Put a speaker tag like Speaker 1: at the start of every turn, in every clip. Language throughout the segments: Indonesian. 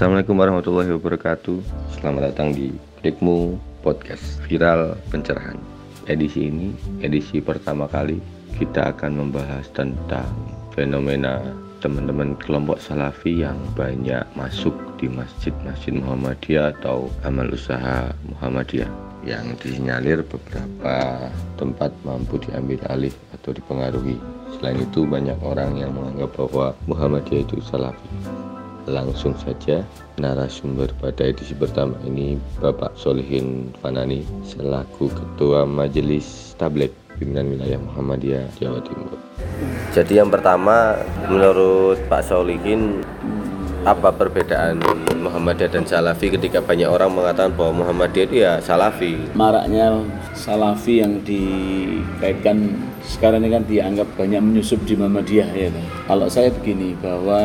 Speaker 1: Assalamualaikum warahmatullahi wabarakatuh Selamat datang di Klikmu Podcast Viral Pencerahan Edisi ini, edisi pertama kali Kita akan membahas tentang fenomena teman-teman kelompok salafi yang banyak masuk di masjid-masjid Muhammadiyah atau amal usaha Muhammadiyah yang disinyalir beberapa tempat mampu diambil alih atau dipengaruhi. Selain itu banyak orang yang menganggap bahwa Muhammadiyah itu salafi. Langsung saja narasumber pada edisi pertama ini Bapak Solihin Fanani selaku Ketua Majelis Tablet Pimpinan Wilayah Muhammadiyah Jawa Timur. Jadi yang pertama menurut Pak Solihin apa perbedaan Muhammadiyah dan Salafi ketika banyak orang mengatakan bahwa Muhammadiyah itu ya Salafi
Speaker 2: maraknya Salafi yang dikaitkan sekarang ini kan dianggap banyak menyusup di Muhammadiyah ya kan. Kalau saya begini bahwa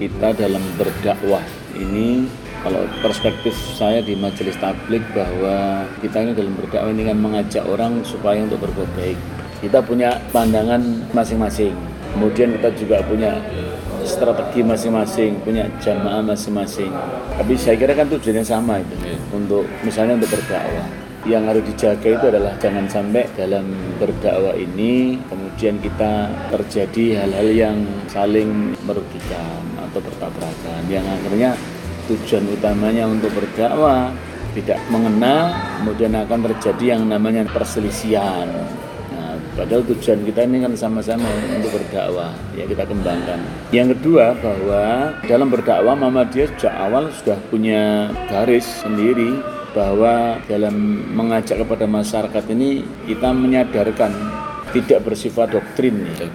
Speaker 2: kita dalam berdakwah ini kalau perspektif saya di majelis tablik bahwa kita ini dalam berdakwah ini kan mengajak orang supaya untuk berbuat baik. Kita punya pandangan masing-masing. Kemudian kita juga punya strategi masing-masing, punya jamaah masing-masing. Tapi saya kira kan tujuannya sama itu untuk misalnya untuk berdakwah yang harus dijaga itu adalah jangan sampai dalam berdakwah ini kemudian kita terjadi hal-hal yang saling merugikan atau bertabrakan. Yang akhirnya tujuan utamanya untuk berdakwah tidak mengena kemudian akan terjadi yang namanya perselisihan. Nah, padahal tujuan kita ini kan sama-sama untuk berdakwah. Ya kita kembangkan. Yang kedua bahwa dalam berdakwah Muhammadiyah sejak awal sudah punya garis sendiri bahwa dalam mengajak kepada masyarakat ini kita menyadarkan tidak bersifat doktrin ya.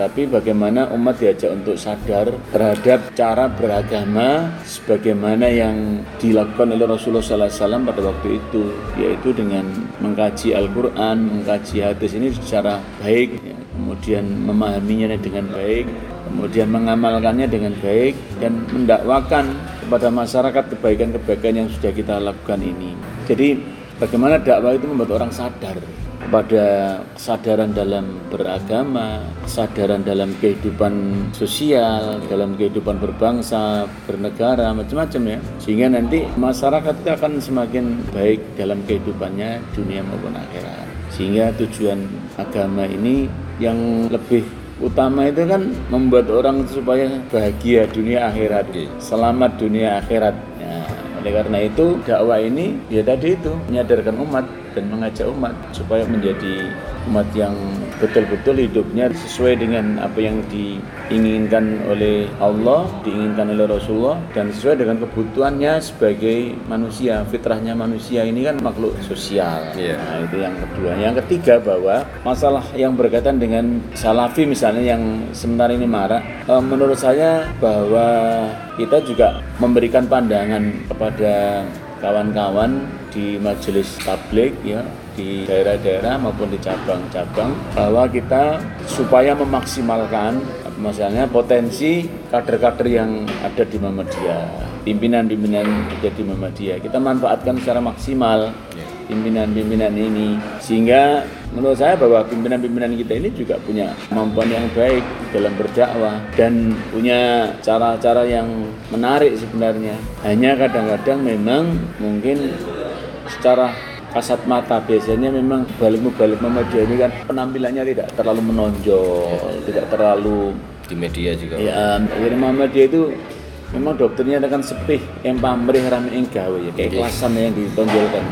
Speaker 2: tapi bagaimana umat diajak untuk sadar terhadap cara beragama sebagaimana yang dilakukan oleh Rasulullah SAW pada waktu itu yaitu dengan mengkaji Al-Quran, mengkaji hadis ini secara baik ya. kemudian memahaminya dengan baik kemudian mengamalkannya dengan baik dan mendakwakan kepada masyarakat kebaikan-kebaikan yang sudah kita lakukan ini. Jadi bagaimana dakwah itu membuat orang sadar kepada kesadaran dalam beragama, kesadaran dalam kehidupan sosial, dalam kehidupan berbangsa, bernegara, macam-macam ya. Sehingga nanti masyarakat itu akan semakin baik dalam kehidupannya dunia maupun akhirat. Sehingga tujuan agama ini yang lebih utama itu kan membuat orang supaya bahagia dunia akhirat, selamat dunia akhirat. Ya, oleh karena itu dakwah ini ya tadi itu menyadarkan umat dan mengajak umat supaya menjadi umat yang betul-betul hidupnya sesuai dengan apa yang diinginkan oleh Allah, diinginkan oleh Rasulullah dan sesuai dengan kebutuhannya sebagai manusia, fitrahnya manusia ini kan makhluk sosial. Yeah. Nah, itu yang kedua. Yang ketiga bahwa masalah yang berkaitan dengan salafi misalnya yang sementara ini marak, eh, menurut saya bahwa kita juga memberikan pandangan kepada kawan-kawan di majelis tablik ya di daerah-daerah maupun di cabang-cabang bahwa kita supaya memaksimalkan misalnya potensi kader-kader yang ada di Muhammadiyah pimpinan-pimpinan ada di Muhammadiyah kita manfaatkan secara maksimal pimpinan-pimpinan ini sehingga menurut saya bahwa pimpinan-pimpinan kita ini juga punya kemampuan yang baik dalam berdakwah dan punya cara-cara yang menarik sebenarnya hanya kadang-kadang memang mungkin secara kasat mata biasanya memang balik balik Muhammadiyah ini kan penampilannya tidak terlalu menonjol, tidak terlalu
Speaker 1: di media juga.
Speaker 2: Ya, jadi Muhammadiyah itu memang dokternya akan sepih yang pamrih rame yang gawe ya, keikhlasan yang ditonjolkan.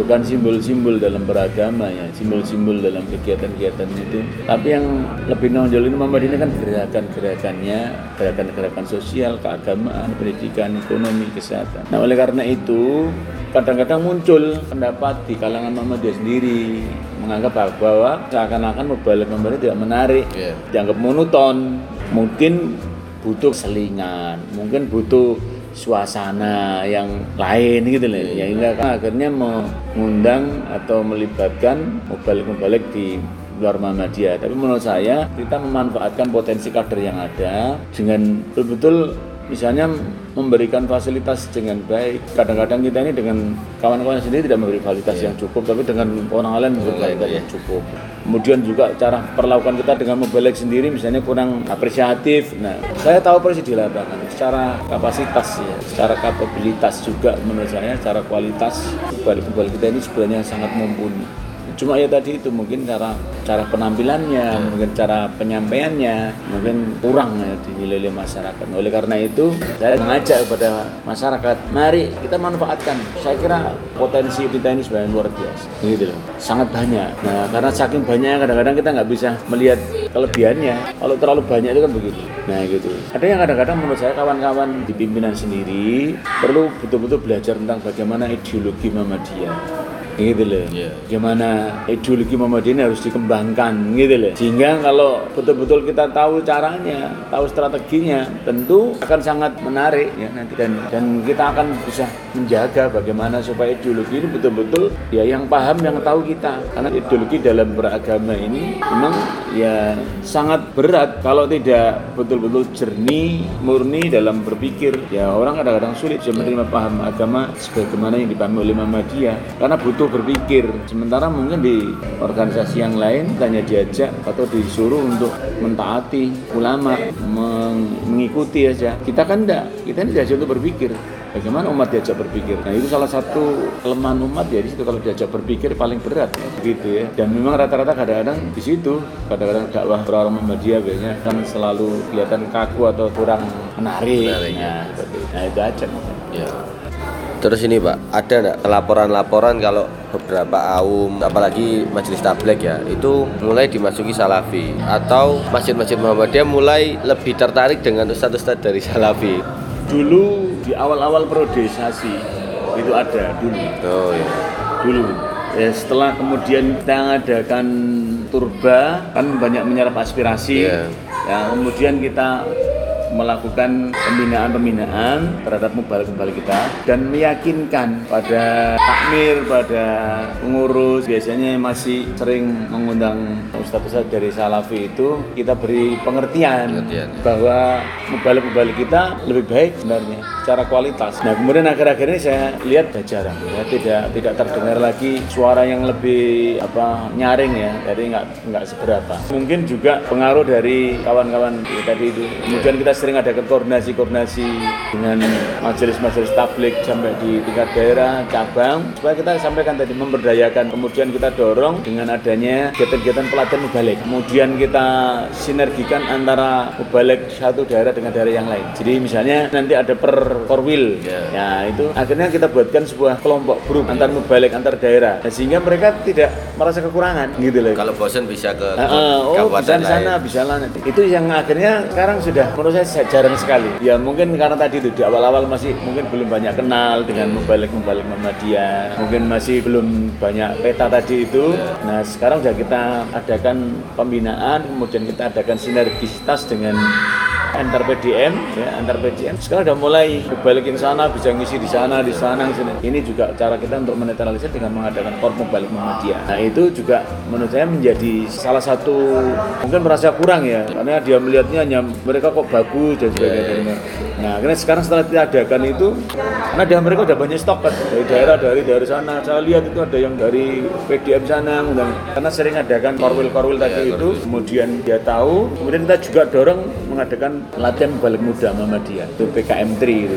Speaker 2: Bukan simbol-simbol dalam beragama ya simbol-simbol dalam kegiatan-kegiatan itu. Tapi yang lebih nonjol ini Muhammad ini kan gerakan-gerakannya gerakan-gerakan sosial keagamaan pendidikan ekonomi kesehatan. Nah oleh karena itu kadang-kadang muncul pendapat di kalangan Muhammadiyah sendiri menganggap bahwa seakan-akan mubalik Muhammad tidak menarik yeah. dianggap monoton. Mungkin butuh selingan mungkin butuh suasana yang lain gitu loh. Ya hingga kan akhirnya mengundang atau melibatkan mubalik-mubalik di luar Muhammadiyah. Tapi menurut saya kita memanfaatkan potensi kader yang ada dengan betul-betul misalnya memberikan fasilitas dengan baik. Kadang-kadang kita ini dengan kawan-kawan sendiri tidak memberi fasilitas yang cukup, tapi dengan orang lain memberi fasilitas yang cukup. Kemudian juga cara perlakuan kita dengan mobile sendiri misalnya kurang apresiatif. Nah, saya tahu persis di lapangan secara kapasitas ya, secara kapabilitas juga menurut saya, secara kualitas mobile kita ini sebenarnya sangat mumpuni cuma ya tadi itu mungkin cara cara penampilannya mungkin cara penyampaiannya mungkin kurang ya dinilai oleh masyarakat. Oleh karena itu saya mengajak kepada masyarakat mari kita manfaatkan. Saya kira potensi kita ini sebenarnya luar biasa. Gitu loh. Sangat banyak. Nah karena saking banyak kadang-kadang kita nggak bisa melihat kelebihannya. Kalau terlalu banyak itu kan begitu. Nah gitu. Ada yang kadang-kadang menurut saya kawan-kawan di pimpinan sendiri perlu betul-betul belajar tentang bagaimana ideologi Muhammadiyah gitu loh. Yeah. Gimana ideologi Muhammadiyah ini harus dikembangkan gitu loh. Sehingga kalau betul-betul kita tahu caranya, tahu strateginya, tentu akan sangat menarik ya nanti dan dan kita akan bisa menjaga bagaimana supaya ideologi ini betul-betul ya yang paham yang tahu kita. Karena ideologi dalam beragama ini memang ya sangat berat kalau tidak betul-betul jernih, murni dalam berpikir. Ya orang kadang-kadang sulit bisa menerima paham agama sebagaimana yang dipahami oleh Muhammadiyah karena butuh berpikir. Sementara mungkin di organisasi yang lain hanya diajak atau disuruh untuk mentaati ulama, mengikuti aja. Kita kan enggak, kita ini diajak untuk berpikir. Bagaimana umat diajak berpikir? Nah itu salah satu kelemahan umat ya di situ kalau diajak berpikir paling berat ya, gitu ya. Dan memang rata-rata kadang-kadang di situ kadang-kadang dakwah orang Muhammadiyah biasanya kan selalu kelihatan kaku atau kurang menarik. menarik ya. nah, nah itu aja. Ya.
Speaker 1: Terus ini Pak, ada enggak laporan-laporan kalau beberapa aum, apalagi majelis tablek ya, itu mulai dimasuki salafi atau masjid-masjid Muhammadiyah mulai lebih tertarik dengan ustadz-ustadz dari salafi?
Speaker 2: Dulu di awal-awal prodesasi itu ada dulu. Oh iya. Dulu. Ya, setelah kemudian kita mengadakan turba kan banyak menyerap aspirasi. Yeah. Ya, kemudian kita melakukan pembinaan-pembinaan terhadap mubalik-mubalik kita dan meyakinkan pada takmir, pada pengurus biasanya masih sering mengundang ustadz-ustadz dari Salafi itu kita beri pengertian, pengertian. bahwa mubalik-mubalik kita lebih baik sebenarnya secara kualitas. Nah kemudian akhir-akhir ini saya lihat jarang ya tidak tidak terdengar lagi suara yang lebih apa nyaring ya jadi nggak nggak seberapa. Mungkin juga pengaruh dari kawan-kawan ya, tadi itu. Kemudian kita sering ada koordinasi-koordinasi dengan majelis-majelis tablik sampai di tingkat daerah, cabang, supaya kita sampaikan tadi memberdayakan. Kemudian kita dorong dengan adanya kegiatan-kegiatan pelatihan mubalik. Kemudian kita sinergikan antara mubalik satu daerah dengan daerah yang lain. Jadi misalnya nanti ada per korwil, yeah. ya itu akhirnya kita buatkan sebuah kelompok grup yeah. antar mubalik antar daerah, nah, sehingga mereka tidak merasa kekurangan gitu loh.
Speaker 1: Kalau bosan bisa ke
Speaker 2: uh, uh, oh bisa di sana, bisa lah nanti. Itu yang akhirnya sekarang sudah menurut saya jarang sekali. Ya mungkin karena tadi itu di awal-awal masih mungkin belum banyak kenal dengan membalik-membalik Muhammadiyah. Mungkin masih belum banyak peta tadi itu. Nah sekarang sudah kita adakan pembinaan, kemudian kita adakan sinergisitas dengan antar PDM ya antar PDM sekarang udah mulai balikin sana bisa ngisi di sana di sana di sini ini juga cara kita untuk menetralisir dengan mengadakan korpo balik Muhammadiyah nah itu juga menurut saya menjadi salah satu mungkin merasa kurang ya karena dia melihatnya hanya mereka kok bagus dan sebagainya. Yeah, yeah. Nah, karena sekarang setelah diadakan itu, karena dia mereka udah banyak stok kan dari daerah dari dari sana. Saya lihat itu ada yang dari PDM sana, dan karena sering adakan korwil-korwil yeah, tadi itu, kemudian dia tahu, kemudian kita juga dorong mengadakan latihan balik muda Muhammadiyah itu PKM 3 itu.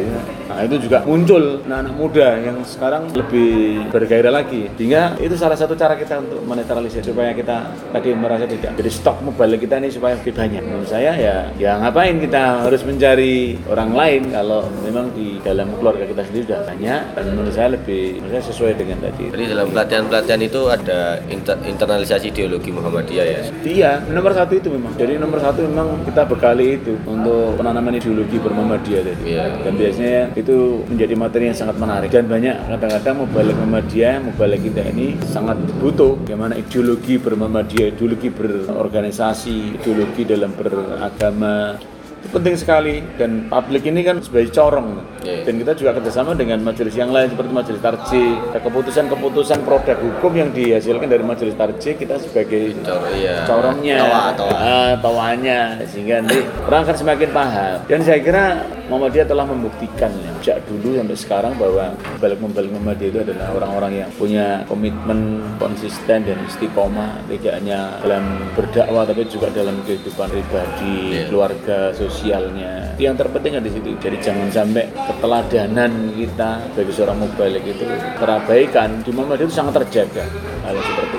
Speaker 2: Nah, itu juga muncul anak-anak muda yang sekarang lebih bergairah lagi. Sehingga itu salah satu cara kita untuk menetralisir supaya kita tadi merasa tidak jadi stok mobile kita ini supaya lebih banyak. Menurut saya ya ya ngapain kita harus mencari orang lain kalau memang di dalam keluarga kita sendiri sudah banyak dan menurut saya lebih menurut saya sesuai dengan tadi.
Speaker 1: Jadi dalam pelatihan-pelatihan itu ada inter internalisasi ideologi Muhammadiyah ya?
Speaker 2: Iya, nomor satu itu memang. Jadi nomor satu memang kita bekali itu untuk penanaman ideologi bermuhammadiyah tadi. Iya. Dan biasanya itu menjadi materi yang sangat menarik dan banyak kadang-kadang mubalik Muhammadiyah, mubalik kita ini sangat butuh bagaimana ideologi bermuhammadiyah, ideologi berorganisasi, ideologi dalam beragama penting sekali dan publik ini kan sebagai corong yeah. dan kita juga kerjasama dengan majelis yang lain seperti majelis tarji keputusan-keputusan produk hukum yang dihasilkan dari majelis tarji kita sebagai Cor iya. corongnya tawa, tawa. Uh, tawanya sehingga nanti orang akan semakin paham dan saya kira Muhammadiyah telah membuktikan ya, sejak dulu sampai sekarang bahwa balik membalik Muhammadiyah itu adalah orang-orang yang punya komitmen konsisten dan istiqomah tidak hanya dalam berdakwah tapi juga dalam kehidupan pribadi, yeah. keluarga, sosialnya. Yang terpenting ada di situ. Jadi jangan sampai keteladanan kita bagi seorang mubalik itu terabaikan. Di Muhammadiyah itu sangat terjaga hal seperti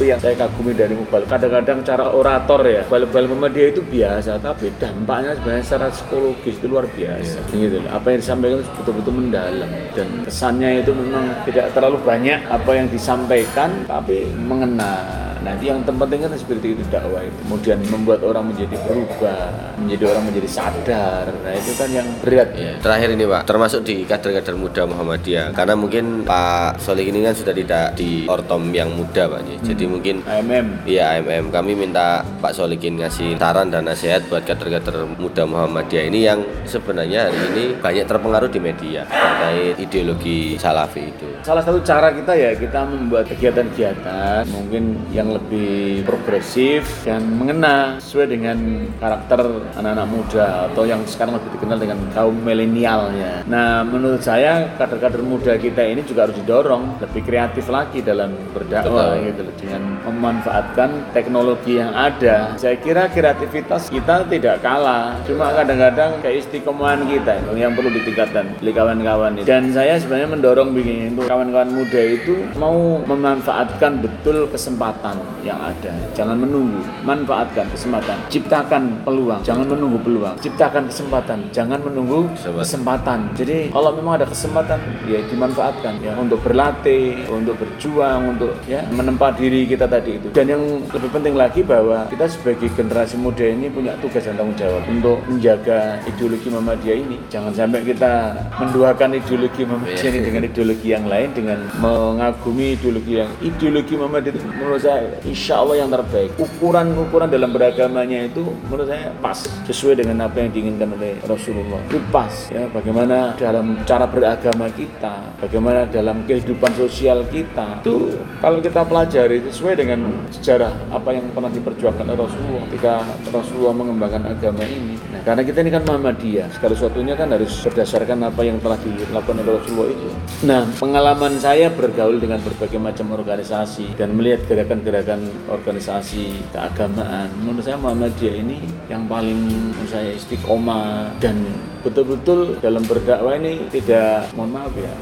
Speaker 2: itu yang saya kagumi dari Mubal kadang-kadang cara orator ya bal-bal Muhammadiyah itu biasa tapi dampaknya sebenarnya secara psikologis itu luar biasa. Yeah. gitu apa yang disampaikan betul-betul mendalam. Dan kesannya itu memang tidak terlalu banyak apa yang disampaikan tapi mengena Nah, yang terpenting kan seperti itu dakwah itu. Kemudian membuat orang menjadi berubah, menjadi orang menjadi sadar. Nah, itu kan yang berat.
Speaker 1: Ya. Terakhir ini, Pak, termasuk di kader-kader muda Muhammadiyah. Karena mungkin Pak Solik ini kan sudah tidak di ortom yang muda, Pak. Hmm. Jadi mungkin
Speaker 2: AMM.
Speaker 1: Iya, AMM. Kami minta Pak Solikin ngasih saran dan nasihat buat kader-kader muda Muhammadiyah ini yang sebenarnya hari ini banyak terpengaruh di media terkait ideologi salafi itu.
Speaker 2: Salah satu cara kita ya kita membuat kegiatan-kegiatan mungkin yang lebih progresif dan mengena sesuai dengan karakter anak-anak muda atau yang sekarang lebih dikenal dengan kaum milenialnya. Nah, menurut saya kader-kader muda kita ini juga harus didorong lebih kreatif lagi dalam berdakwah gitu dengan memanfaatkan teknologi yang ada. Saya kira kreativitas kita tidak kalah, cuma kadang-kadang kayak istiqomahan kita yang perlu ditingkatkan oleh kawan-kawan ini. Dan saya sebenarnya mendorong begini untuk kawan-kawan muda itu mau memanfaatkan betul kesempatan yang ada. Jangan menunggu, manfaatkan kesempatan, ciptakan peluang, jangan menunggu peluang, ciptakan kesempatan, jangan menunggu kesempatan. Jadi kalau memang ada kesempatan, ya dimanfaatkan ya. Untuk berlatih, untuk berjuang, untuk ya menempa diri kita tadi itu. Dan yang lebih penting lagi bahwa kita sebagai generasi muda ini punya tugas dan tanggung jawab. Untuk menjaga ideologi Muhammadiyah ini. Jangan sampai kita menduakan ideologi Muhammadiyah ini dengan ideologi yang lain dengan mengagumi ideologi yang ideologi Muhammadiyah itu menurut saya insya Allah yang terbaik. Ukuran-ukuran dalam beragamanya itu menurut saya pas sesuai dengan apa yang diinginkan oleh Rasulullah. Itu pas ya bagaimana dalam cara beragama kita, bagaimana dalam kehidupan sosial kita. Itu kalau kita pelajari sesuai dengan sejarah apa yang pernah diperjuangkan oleh Rasulullah ketika Rasulullah mengembangkan agama ini. Nah, karena kita ini kan Muhammadiyah, segala sesuatunya kan harus berdasarkan apa yang telah dilakukan oleh Rasulullah itu. Nah, pengalaman saya bergaul dengan berbagai macam organisasi dan melihat gerakan-gerakan gerakan organisasi keagamaan. Menurut saya Muhammadiyah ini yang paling menurut saya istiqomah dan betul-betul dalam berdakwah ini tidak mohon maaf ya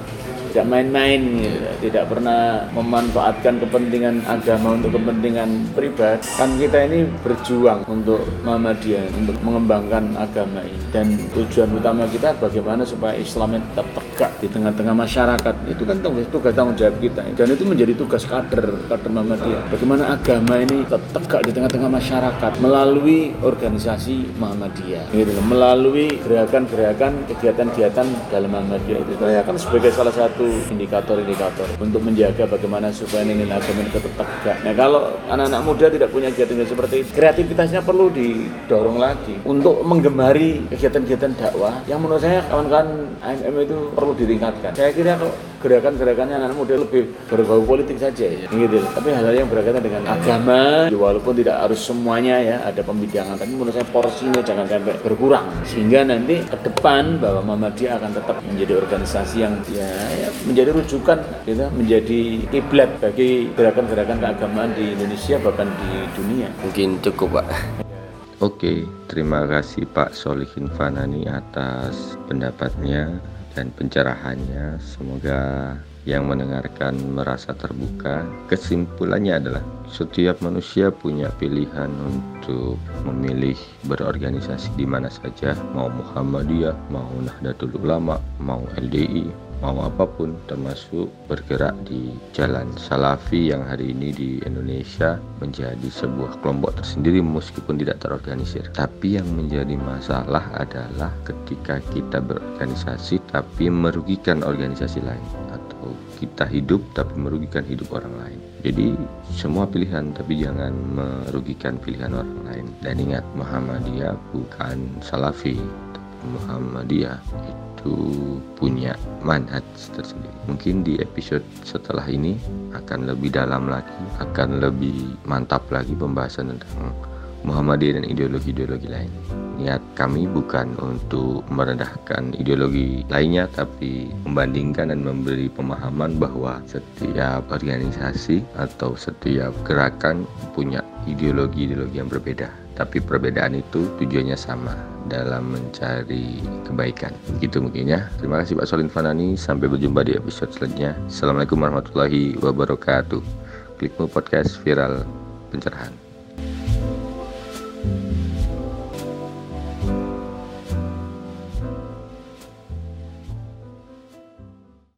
Speaker 2: tidak main-main gitu. tidak pernah memanfaatkan kepentingan agama untuk kepentingan pribadi kan kita ini berjuang untuk Muhammadiyah untuk mengembangkan agama ini. Dan tujuan utama kita bagaimana supaya Islam tetap tegak di tengah-tengah masyarakat. Itu kan tugas, tugas tanggung jawab kita. Dan itu menjadi tugas kader kader Muhammadiyah. Bagaimana agama ini tetap tegak di tengah-tengah masyarakat melalui organisasi Muhammadiyah. Gitu. Melalui gerakan-gerakan kegiatan-kegiatan dalam Muhammadiyah itu. Saya akan sebagai salah satu satu indikator-indikator untuk menjaga bagaimana supaya nilai agama ini tetap tegak. Nah kalau anak-anak muda tidak punya kegiatan seperti itu, kreativitasnya perlu didorong lagi untuk menggemari kegiatan-kegiatan dakwah yang menurut saya kawan-kawan AMM itu perlu ditingkatkan. Saya kira kalau gerakan-gerakannya anak muda lebih berbau politik saja ya, gitu. Tapi hal-hal yang berkaitan dengan agama, ya walaupun tidak harus semuanya ya ada pembidangan, tapi menurut saya porsinya jangan sampai berkurang sehingga nanti ke depan bahwa Muhammadiyah akan tetap menjadi organisasi yang ya, ya menjadi rujukan, gitu, menjadi kiblat bagi gerakan-gerakan keagamaan di Indonesia bahkan di dunia.
Speaker 1: Mungkin cukup, Pak. Oke, terima kasih Pak Solihin Fanani atas pendapatnya dan pencerahannya. Semoga yang mendengarkan merasa terbuka. Kesimpulannya adalah setiap manusia punya pilihan untuk memilih berorganisasi di mana saja, mau Muhammadiyah, mau Nahdlatul Ulama, mau LDI, mau apa pun termasuk bergerak di jalan salafi yang hari ini di Indonesia menjadi sebuah kelompok tersendiri meskipun tidak terorganisir. Tapi yang menjadi masalah adalah ketika kita berorganisasi tapi merugikan organisasi lain. Atau kita hidup tapi merugikan hidup orang lain. Jadi semua pilihan tapi jangan merugikan pilihan orang lain. Dan ingat Muhammadiyah bukan salafi Muhammadiyah itu punya manhaj tersendiri. Mungkin di episode setelah ini akan lebih dalam lagi, akan lebih mantap lagi pembahasan tentang Muhammadiyah dan ideologi-ideologi lain. Niat kami bukan untuk merendahkan ideologi lainnya, tapi membandingkan dan memberi pemahaman bahwa setiap organisasi atau setiap gerakan punya ideologi-ideologi yang berbeda. Tapi perbedaan itu tujuannya sama dalam mencari kebaikan. Begitu mungkin ya. Terima kasih Pak Solin Fanani. Sampai berjumpa di episode selanjutnya. Assalamualaikum warahmatullahi wabarakatuh. Klikmu podcast viral pencerahan.